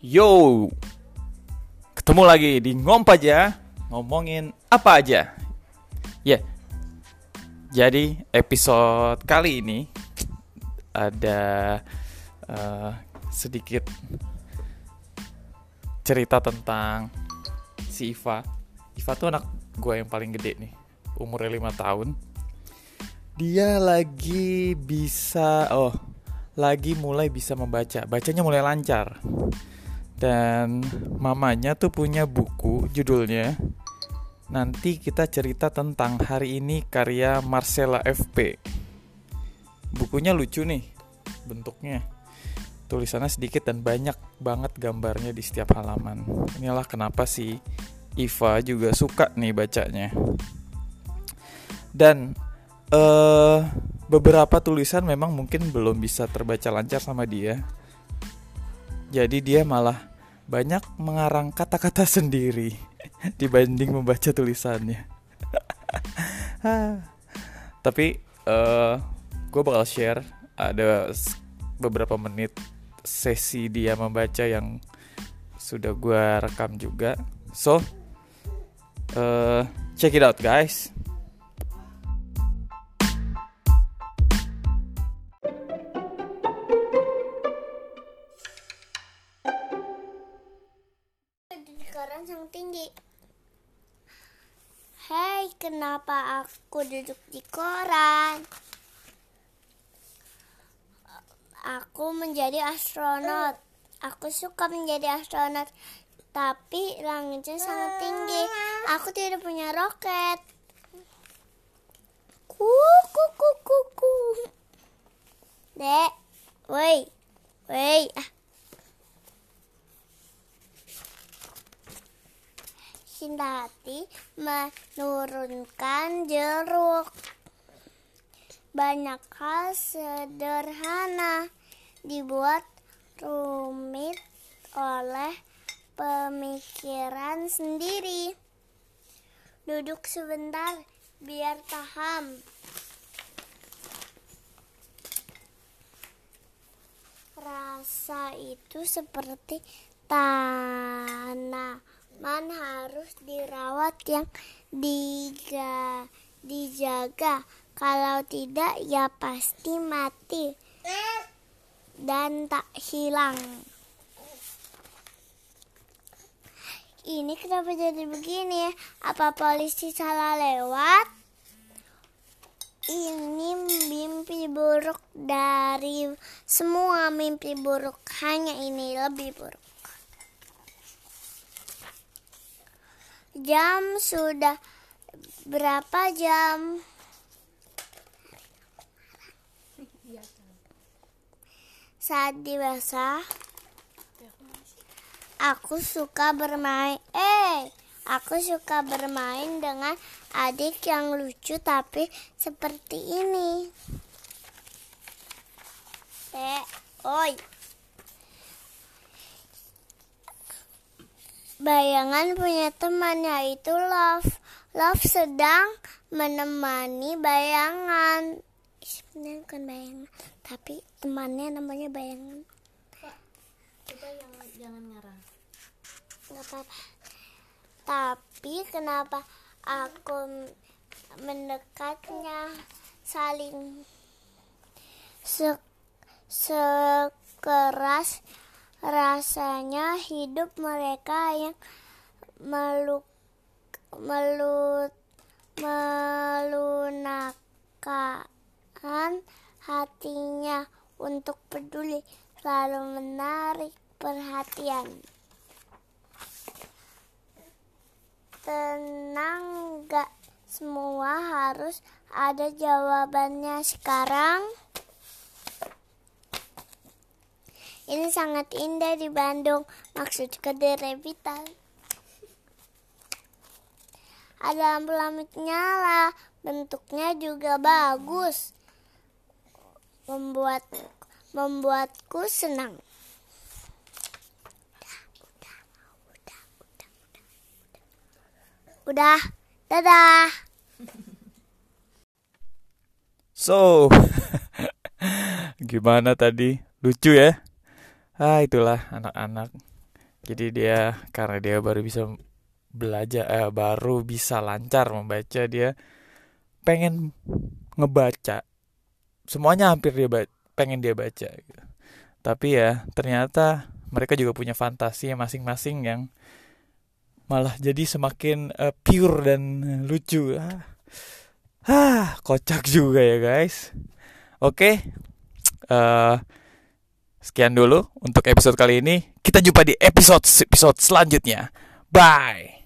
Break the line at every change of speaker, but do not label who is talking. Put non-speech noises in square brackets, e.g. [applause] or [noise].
Yo, ketemu lagi di Ngomp aja, ngomongin apa aja. Ya, yeah. jadi episode kali ini ada uh, sedikit cerita tentang si Iva. Iva tuh anak gue yang paling gede nih, umurnya 5 tahun. Dia lagi bisa, oh, lagi mulai bisa membaca. Bacanya mulai lancar. Dan mamanya tuh punya buku judulnya Nanti kita cerita tentang hari ini karya Marcella FP. Bukunya lucu nih bentuknya. Tulisannya sedikit dan banyak banget gambarnya di setiap halaman. Inilah kenapa si Iva juga suka nih bacanya. Dan uh, beberapa tulisan memang mungkin belum bisa terbaca lancar sama dia. Jadi dia malah banyak mengarang kata-kata sendiri [laughs] dibanding membaca tulisannya. [laughs] Tapi uh, eh, gue bakal share ada beberapa menit sesi dia membaca yang sudah gue rekam juga. So, uh, check it out guys.
Kenapa aku duduk di koran? Aku menjadi astronot. Aku suka menjadi astronot, tapi langitnya sangat tinggi. Aku tidak punya roket. Kuku kuku kuku. Dek, woi, woi, ah. Hindati menurunkan jeruk. Banyak hal sederhana dibuat rumit oleh pemikiran sendiri. Duduk sebentar biar paham. Rasa itu seperti tanah man harus dirawat yang diga, dijaga. Kalau tidak ya pasti mati dan tak hilang. Ini kenapa jadi begini? Apa polisi salah lewat? Ini mimpi buruk dari semua mimpi buruk. Hanya ini lebih buruk. Jam sudah berapa jam? Saat dewasa, aku suka bermain. Eh, aku suka bermain dengan adik yang lucu tapi seperti ini. Eh, oi. Bayangan punya teman yaitu Love. Love sedang menemani bayangan. Sebenarnya bukan bayangan, tapi temannya namanya bayangan.
Pak, kita jangan jangan ngarang.
Gak apa-apa. Tapi kenapa aku mendekatnya saling se sekeras rasanya hidup mereka yang meluk melut melunakkan hatinya untuk peduli selalu menarik perhatian. Tenang gak semua harus ada jawabannya sekarang Ini sangat indah di Bandung. Maksudku di Revital. Ada lampu-lampu nyala. Bentuknya juga bagus. Membuat membuatku senang. Udah, dadah.
So, [laughs] gimana tadi? Lucu ya? Ah itulah anak-anak. Jadi dia karena dia baru bisa belajar eh, baru bisa lancar membaca dia pengen ngebaca. Semuanya hampir dia ba- pengen dia baca gitu. tapi ya ternyata mereka juga punya fantasi masing-masing yang malah jadi semakin eh, pure dan lucu. Ah. ah kocak juga ya guys. Oke. Eh, sekian dulu untuk episode kali ini. Kita jumpa di episode episode selanjutnya. Bye